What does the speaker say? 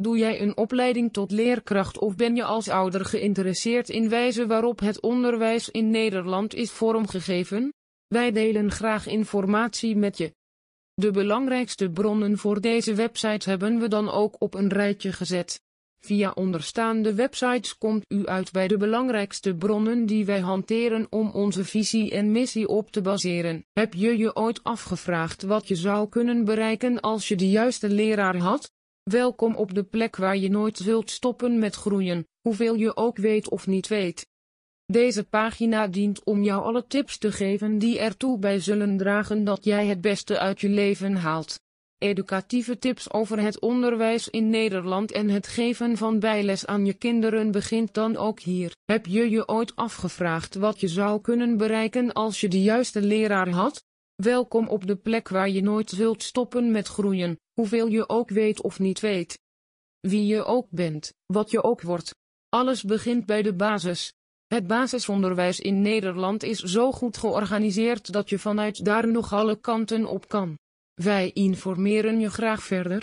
Doe jij een opleiding tot leerkracht of ben je als ouder geïnteresseerd in wijze waarop het onderwijs in Nederland is vormgegeven? Wij delen graag informatie met je. De belangrijkste bronnen voor deze website hebben we dan ook op een rijtje gezet. Via onderstaande websites komt u uit bij de belangrijkste bronnen die wij hanteren om onze visie en missie op te baseren. Heb je je ooit afgevraagd wat je zou kunnen bereiken als je de juiste leraar had? Welkom op de plek waar je nooit zult stoppen met groeien, hoeveel je ook weet of niet weet. Deze pagina dient om jou alle tips te geven die ertoe bij zullen dragen dat jij het beste uit je leven haalt. Educatieve tips over het onderwijs in Nederland en het geven van bijles aan je kinderen begint dan ook hier. Heb je je ooit afgevraagd wat je zou kunnen bereiken als je de juiste leraar had? Welkom op de plek waar je nooit zult stoppen met groeien, hoeveel je ook weet of niet weet. Wie je ook bent, wat je ook wordt. Alles begint bij de basis. Het basisonderwijs in Nederland is zo goed georganiseerd dat je vanuit daar nog alle kanten op kan. Wij informeren je graag verder.